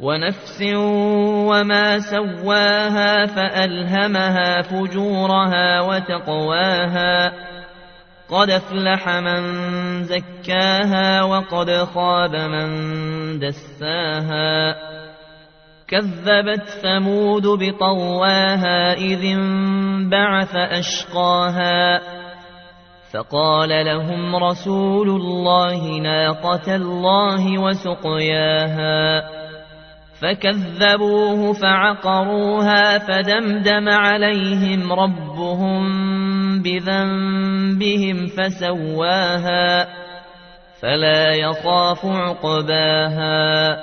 ونفس وما سواها فألهمها فجورها وتقواها قد أفلح من زكاها وقد خاب من دساها كذبت ثمود بطواها إذ انبعث أشقاها فقال لهم رسول الله ناقة الله وسقياها فكذبوه فعقروها فدمدم عليهم ربهم بذنبهم فسواها فلا يخاف عقباها